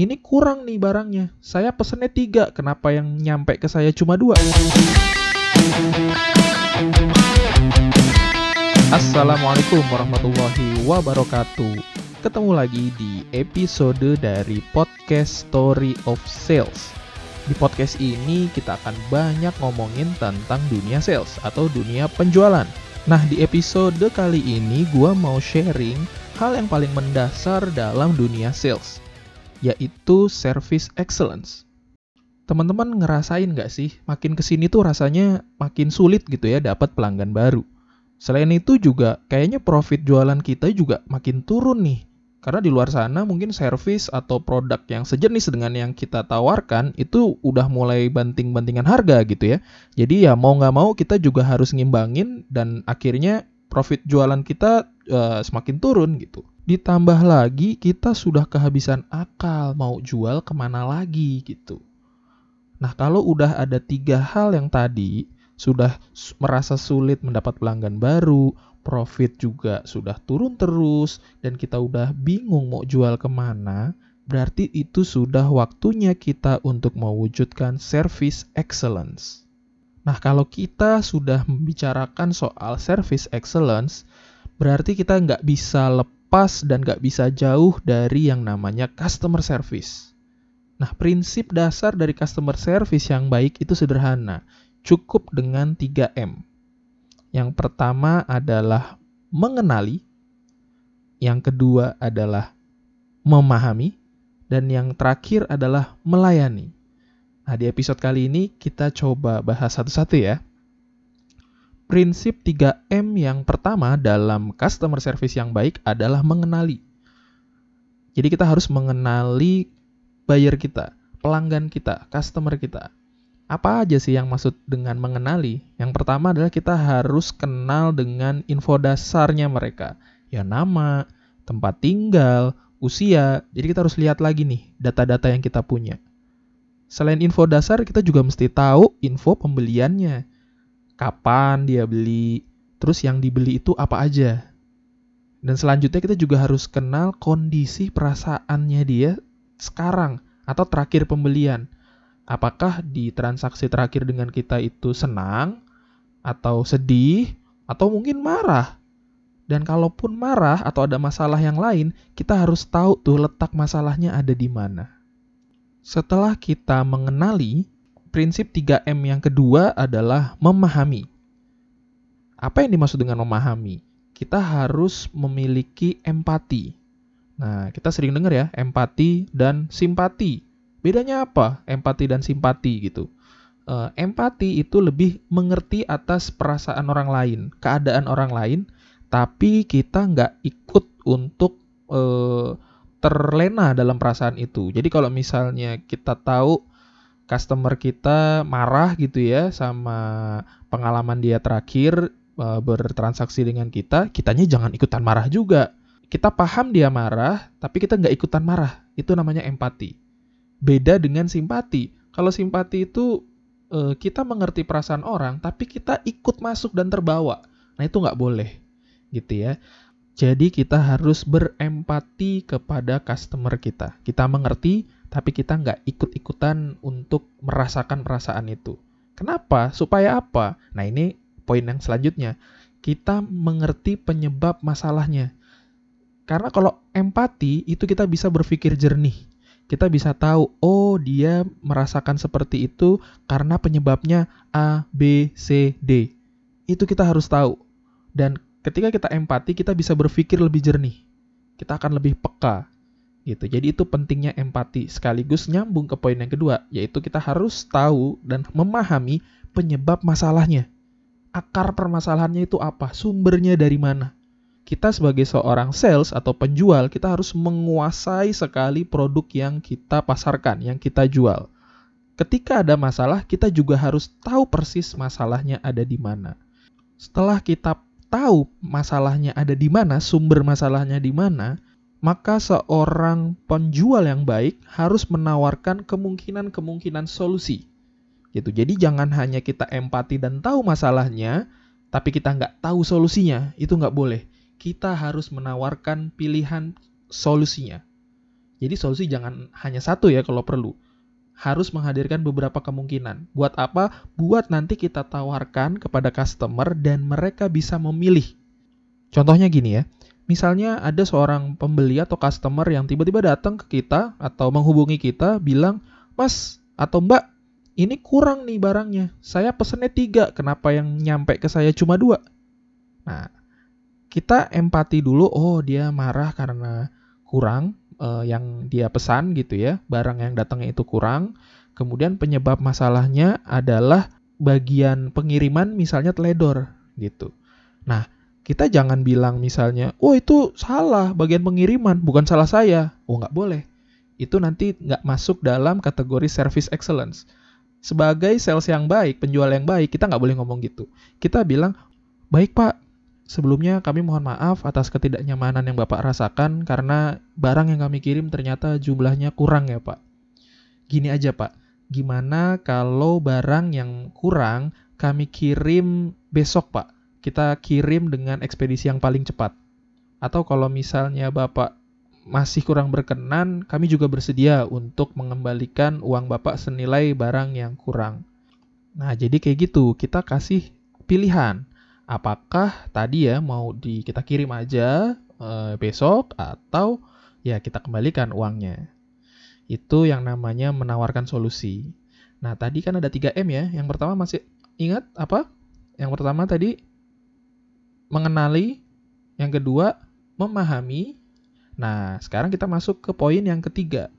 ini kurang nih barangnya. Saya pesennya tiga, kenapa yang nyampe ke saya cuma dua? Assalamualaikum warahmatullahi wabarakatuh. Ketemu lagi di episode dari podcast Story of Sales. Di podcast ini kita akan banyak ngomongin tentang dunia sales atau dunia penjualan. Nah, di episode kali ini gua mau sharing hal yang paling mendasar dalam dunia sales, yaitu service excellence. Teman-teman ngerasain nggak sih, makin ke sini tuh rasanya makin sulit gitu ya dapat pelanggan baru. Selain itu juga kayaknya profit jualan kita juga makin turun nih. Karena di luar sana mungkin service atau produk yang sejenis dengan yang kita tawarkan itu udah mulai banting-bantingan harga gitu ya. Jadi ya mau nggak mau kita juga harus ngimbangin dan akhirnya profit jualan kita uh, semakin turun gitu. Ditambah lagi kita sudah kehabisan akal mau jual ke mana lagi gitu. Nah kalau udah ada tiga hal yang tadi, sudah merasa sulit mendapat pelanggan baru, profit juga sudah turun terus, dan kita udah bingung mau jual ke mana, berarti itu sudah waktunya kita untuk mewujudkan service excellence. Nah, kalau kita sudah membicarakan soal service excellence, berarti kita nggak bisa lepas dan nggak bisa jauh dari yang namanya customer service. Nah, prinsip dasar dari customer service yang baik itu sederhana, cukup dengan 3M. Yang pertama adalah mengenali, yang kedua adalah memahami, dan yang terakhir adalah melayani. Nah, di episode kali ini kita coba bahas satu-satu ya. Prinsip 3M yang pertama dalam customer service yang baik adalah mengenali. Jadi kita harus mengenali buyer kita, pelanggan kita, customer kita apa aja sih yang maksud dengan mengenali? Yang pertama adalah kita harus kenal dengan info dasarnya mereka. Ya nama, tempat tinggal, usia. Jadi kita harus lihat lagi nih data-data yang kita punya. Selain info dasar, kita juga mesti tahu info pembeliannya. Kapan dia beli, terus yang dibeli itu apa aja. Dan selanjutnya kita juga harus kenal kondisi perasaannya dia sekarang atau terakhir pembelian apakah di transaksi terakhir dengan kita itu senang atau sedih atau mungkin marah. Dan kalaupun marah atau ada masalah yang lain, kita harus tahu tuh letak masalahnya ada di mana. Setelah kita mengenali, prinsip 3M yang kedua adalah memahami. Apa yang dimaksud dengan memahami? Kita harus memiliki empati. Nah, kita sering dengar ya, empati dan simpati. Bedanya apa empati dan simpati gitu? Uh, empati itu lebih mengerti atas perasaan orang lain, keadaan orang lain, tapi kita nggak ikut untuk uh, terlena dalam perasaan itu. Jadi kalau misalnya kita tahu customer kita marah gitu ya sama pengalaman dia terakhir uh, bertransaksi dengan kita, kitanya jangan ikutan marah juga. Kita paham dia marah, tapi kita nggak ikutan marah. Itu namanya empati beda dengan simpati. Kalau simpati itu uh, kita mengerti perasaan orang, tapi kita ikut masuk dan terbawa. Nah itu nggak boleh, gitu ya. Jadi kita harus berempati kepada customer kita. Kita mengerti, tapi kita nggak ikut-ikutan untuk merasakan perasaan itu. Kenapa? Supaya apa? Nah ini poin yang selanjutnya. Kita mengerti penyebab masalahnya. Karena kalau empati itu kita bisa berpikir jernih kita bisa tahu, oh dia merasakan seperti itu karena penyebabnya A, B, C, D. Itu kita harus tahu. Dan ketika kita empati, kita bisa berpikir lebih jernih. Kita akan lebih peka. Gitu. Jadi itu pentingnya empati. Sekaligus nyambung ke poin yang kedua, yaitu kita harus tahu dan memahami penyebab masalahnya. Akar permasalahannya itu apa? Sumbernya dari mana? kita sebagai seorang sales atau penjual, kita harus menguasai sekali produk yang kita pasarkan, yang kita jual. Ketika ada masalah, kita juga harus tahu persis masalahnya ada di mana. Setelah kita tahu masalahnya ada di mana, sumber masalahnya di mana, maka seorang penjual yang baik harus menawarkan kemungkinan-kemungkinan solusi. Gitu. Jadi jangan hanya kita empati dan tahu masalahnya, tapi kita nggak tahu solusinya, itu nggak boleh kita harus menawarkan pilihan solusinya. Jadi solusi jangan hanya satu ya kalau perlu. Harus menghadirkan beberapa kemungkinan. Buat apa? Buat nanti kita tawarkan kepada customer dan mereka bisa memilih. Contohnya gini ya. Misalnya ada seorang pembeli atau customer yang tiba-tiba datang ke kita atau menghubungi kita bilang, Mas atau Mbak, ini kurang nih barangnya. Saya pesennya tiga, kenapa yang nyampe ke saya cuma dua? Nah, kita empati dulu, oh dia marah karena kurang uh, yang dia pesan gitu ya, barang yang datangnya itu kurang. Kemudian penyebab masalahnya adalah bagian pengiriman misalnya teledor gitu. Nah, kita jangan bilang misalnya, oh itu salah bagian pengiriman, bukan salah saya. Oh nggak boleh. Itu nanti nggak masuk dalam kategori service excellence sebagai sales yang baik, penjual yang baik, kita nggak boleh ngomong gitu. Kita bilang, baik pak, sebelumnya kami mohon maaf atas ketidaknyamanan yang bapak rasakan karena barang yang kami kirim ternyata jumlahnya kurang ya pak. Gini aja pak, gimana kalau barang yang kurang kami kirim besok pak? Kita kirim dengan ekspedisi yang paling cepat. Atau kalau misalnya bapak masih kurang berkenan, kami juga bersedia untuk mengembalikan uang Bapak senilai barang yang kurang. Nah, jadi kayak gitu, kita kasih pilihan. Apakah tadi ya mau di kita kirim aja e, besok atau ya kita kembalikan uangnya. Itu yang namanya menawarkan solusi. Nah, tadi kan ada 3M ya. Yang pertama masih ingat apa? Yang pertama tadi mengenali, yang kedua memahami, Nah, sekarang kita masuk ke poin yang ketiga,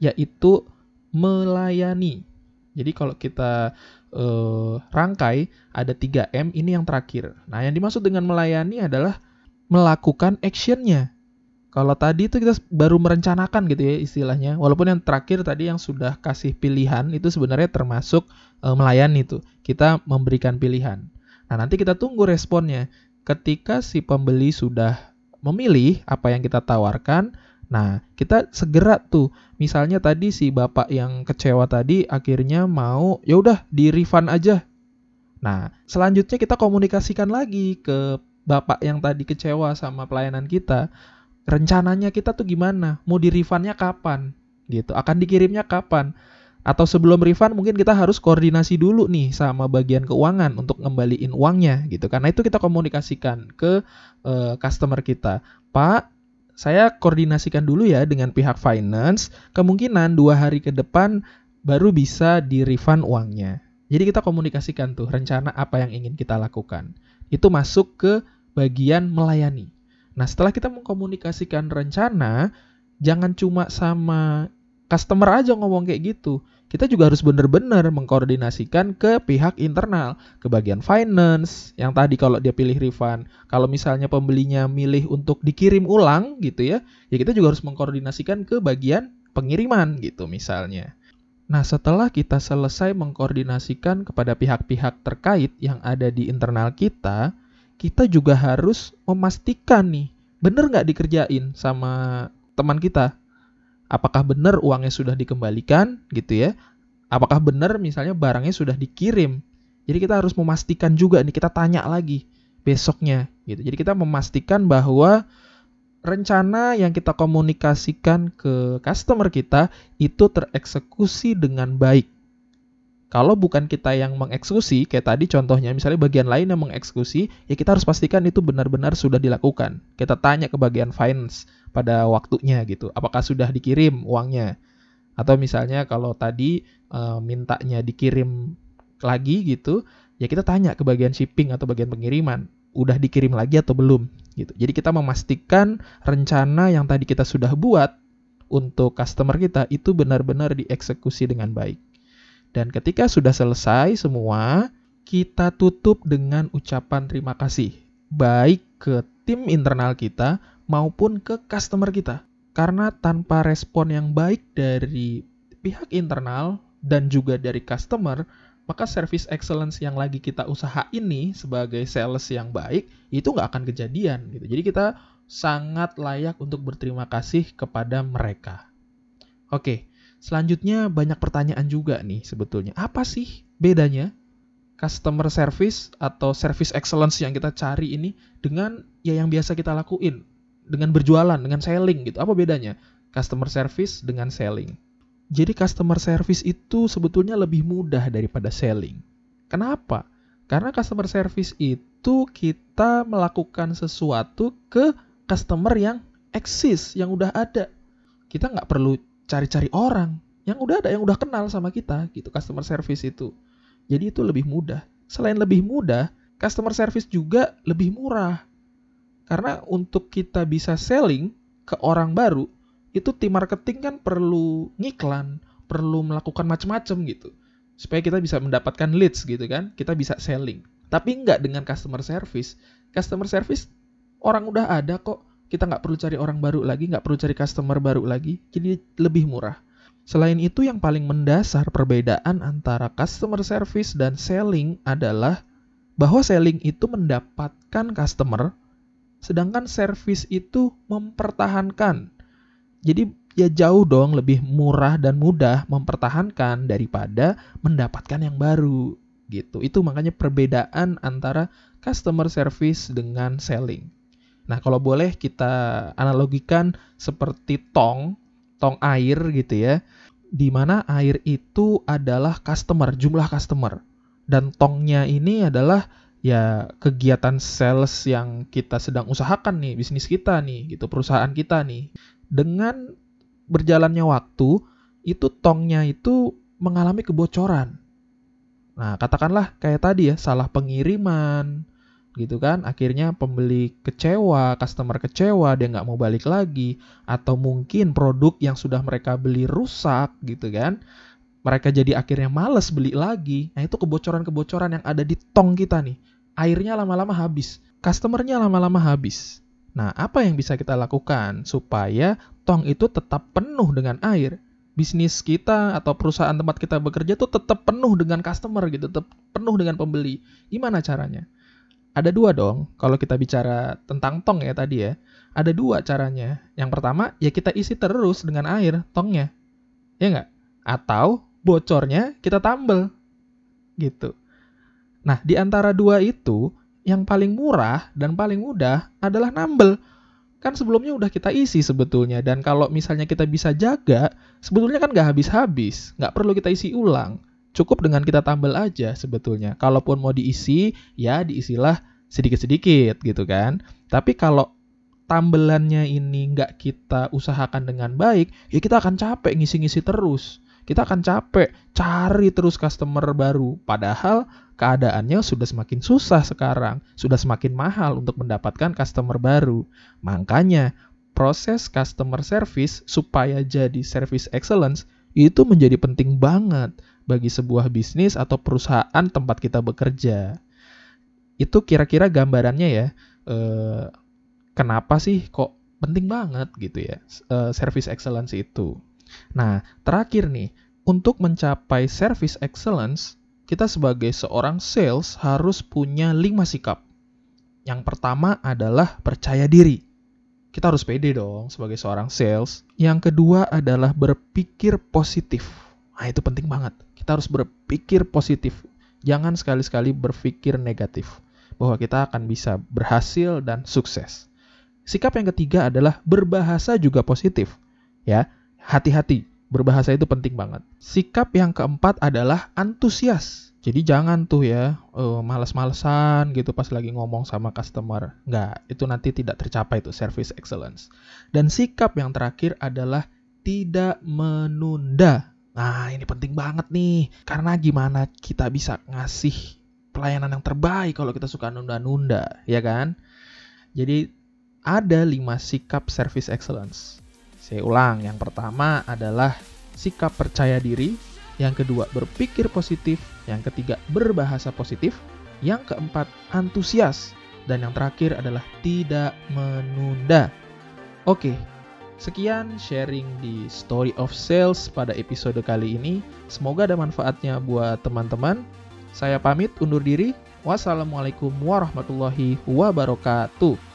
yaitu melayani. Jadi kalau kita uh, rangkai ada 3M ini yang terakhir. Nah, yang dimaksud dengan melayani adalah melakukan actionnya. Kalau tadi itu kita baru merencanakan gitu ya istilahnya. Walaupun yang terakhir tadi yang sudah kasih pilihan itu sebenarnya termasuk uh, melayani itu. Kita memberikan pilihan. Nah, nanti kita tunggu responnya. Ketika si pembeli sudah memilih apa yang kita tawarkan, nah kita segera tuh. Misalnya tadi si bapak yang kecewa tadi akhirnya mau ya udah di refund aja. Nah, selanjutnya kita komunikasikan lagi ke bapak yang tadi kecewa sama pelayanan kita. Rencananya kita tuh gimana? Mau di refundnya kapan? Gitu. Akan dikirimnya kapan? Atau sebelum refund mungkin kita harus koordinasi dulu nih sama bagian keuangan untuk ngembaliin uangnya gitu. Karena itu kita komunikasikan ke uh, customer kita. Pak, saya koordinasikan dulu ya dengan pihak finance. Kemungkinan dua hari ke depan baru bisa di refund uangnya. Jadi kita komunikasikan tuh rencana apa yang ingin kita lakukan. Itu masuk ke bagian melayani. Nah setelah kita mengkomunikasikan rencana, jangan cuma sama customer aja ngomong kayak gitu kita juga harus benar-benar mengkoordinasikan ke pihak internal, ke bagian finance, yang tadi kalau dia pilih refund. Kalau misalnya pembelinya milih untuk dikirim ulang gitu ya, ya kita juga harus mengkoordinasikan ke bagian pengiriman gitu misalnya. Nah, setelah kita selesai mengkoordinasikan kepada pihak-pihak terkait yang ada di internal kita, kita juga harus memastikan nih, benar nggak dikerjain sama teman kita apakah benar uangnya sudah dikembalikan gitu ya apakah benar misalnya barangnya sudah dikirim jadi kita harus memastikan juga nih kita tanya lagi besoknya gitu jadi kita memastikan bahwa rencana yang kita komunikasikan ke customer kita itu tereksekusi dengan baik kalau bukan kita yang mengeksekusi, kayak tadi contohnya, misalnya bagian lain yang mengeksekusi, ya kita harus pastikan itu benar-benar sudah dilakukan. Kita tanya ke bagian finance pada waktunya gitu, apakah sudah dikirim uangnya. Atau misalnya kalau tadi e, mintanya dikirim lagi gitu, ya kita tanya ke bagian shipping atau bagian pengiriman, udah dikirim lagi atau belum gitu. Jadi kita memastikan rencana yang tadi kita sudah buat untuk customer kita itu benar-benar dieksekusi dengan baik. Dan ketika sudah selesai semua, kita tutup dengan ucapan terima kasih. Baik ke tim internal kita maupun ke customer kita. Karena tanpa respon yang baik dari pihak internal dan juga dari customer, maka service excellence yang lagi kita usaha ini sebagai sales yang baik itu nggak akan kejadian gitu. Jadi kita sangat layak untuk berterima kasih kepada mereka. Oke, Selanjutnya banyak pertanyaan juga nih sebetulnya. Apa sih bedanya customer service atau service excellence yang kita cari ini dengan ya yang biasa kita lakuin dengan berjualan, dengan selling gitu. Apa bedanya? customer service dengan selling. Jadi customer service itu sebetulnya lebih mudah daripada selling. Kenapa? Karena customer service itu kita melakukan sesuatu ke customer yang eksis, yang udah ada. Kita nggak perlu cari-cari orang, yang udah ada, yang udah kenal sama kita, gitu customer service itu. Jadi itu lebih mudah. Selain lebih mudah, customer service juga lebih murah. Karena untuk kita bisa selling ke orang baru, itu tim marketing kan perlu ngiklan, perlu melakukan macam-macam gitu. Supaya kita bisa mendapatkan leads gitu kan kita bisa selling. Tapi nggak dengan customer service. Customer service orang udah ada kok. Kita nggak perlu cari orang baru lagi nggak perlu cari customer baru lagi. Jadi lebih murah. Selain itu yang paling mendasar perbedaan antara customer service dan selling adalah bahwa selling itu mendapatkan customer sedangkan service itu mempertahankan jadi ya jauh dong lebih murah dan mudah mempertahankan daripada mendapatkan yang baru gitu. Itu makanya perbedaan antara customer service dengan selling. Nah, kalau boleh kita analogikan seperti tong, tong air gitu ya. Di mana air itu adalah customer, jumlah customer. Dan tongnya ini adalah ya kegiatan sales yang kita sedang usahakan nih, bisnis kita nih, gitu, perusahaan kita nih. Dengan berjalannya waktu, itu tongnya itu mengalami kebocoran. Nah, katakanlah kayak tadi ya, salah pengiriman, gitu kan. Akhirnya pembeli kecewa, customer kecewa, dia nggak mau balik lagi. Atau mungkin produk yang sudah mereka beli rusak, gitu kan. Mereka jadi akhirnya males beli lagi. Nah, itu kebocoran-kebocoran yang ada di tong kita nih. Airnya lama-lama habis. Customernya lama-lama habis. Nah, apa yang bisa kita lakukan supaya tong itu tetap penuh dengan air. Bisnis kita atau perusahaan tempat kita bekerja tuh tetap penuh dengan customer gitu, tetap penuh dengan pembeli. Gimana caranya? Ada dua dong, kalau kita bicara tentang tong ya tadi ya. Ada dua caranya. Yang pertama, ya kita isi terus dengan air tongnya. Ya nggak? Atau bocornya kita tambel. Gitu. Nah, di antara dua itu, yang paling murah dan paling mudah adalah nambel. Kan sebelumnya udah kita isi sebetulnya dan kalau misalnya kita bisa jaga sebetulnya kan nggak habis-habis nggak perlu kita isi ulang. Cukup dengan kita tambal aja sebetulnya. Kalaupun mau diisi ya diisilah sedikit-sedikit gitu kan. Tapi kalau tambelannya ini nggak kita usahakan dengan baik ya kita akan capek ngisi-ngisi terus kita akan capek cari terus customer baru. Padahal keadaannya sudah semakin susah sekarang, sudah semakin mahal untuk mendapatkan customer baru. Makanya proses customer service supaya jadi service excellence itu menjadi penting banget bagi sebuah bisnis atau perusahaan tempat kita bekerja. Itu kira-kira gambarannya ya. Eh, kenapa sih kok penting banget gitu ya eh, service excellence itu. Nah, terakhir nih, untuk mencapai service excellence, kita sebagai seorang sales harus punya lima sikap. Yang pertama adalah percaya diri. Kita harus pede dong sebagai seorang sales. Yang kedua adalah berpikir positif. Nah, itu penting banget. Kita harus berpikir positif. Jangan sekali-sekali berpikir negatif bahwa kita akan bisa berhasil dan sukses. Sikap yang ketiga adalah berbahasa juga positif. Ya, hati-hati. Berbahasa itu penting banget. Sikap yang keempat adalah antusias. Jadi jangan tuh ya uh, males-malesan gitu pas lagi ngomong sama customer. Nggak, itu nanti tidak tercapai tuh service excellence. Dan sikap yang terakhir adalah tidak menunda. Nah ini penting banget nih. Karena gimana kita bisa ngasih pelayanan yang terbaik kalau kita suka nunda-nunda, ya kan? Jadi ada lima sikap service excellence. Saya ulang, yang pertama adalah sikap percaya diri, yang kedua berpikir positif, yang ketiga berbahasa positif, yang keempat antusias, dan yang terakhir adalah tidak menunda. Oke, sekian sharing di Story of Sales pada episode kali ini. Semoga ada manfaatnya buat teman-teman. Saya pamit undur diri. Wassalamualaikum warahmatullahi wabarakatuh.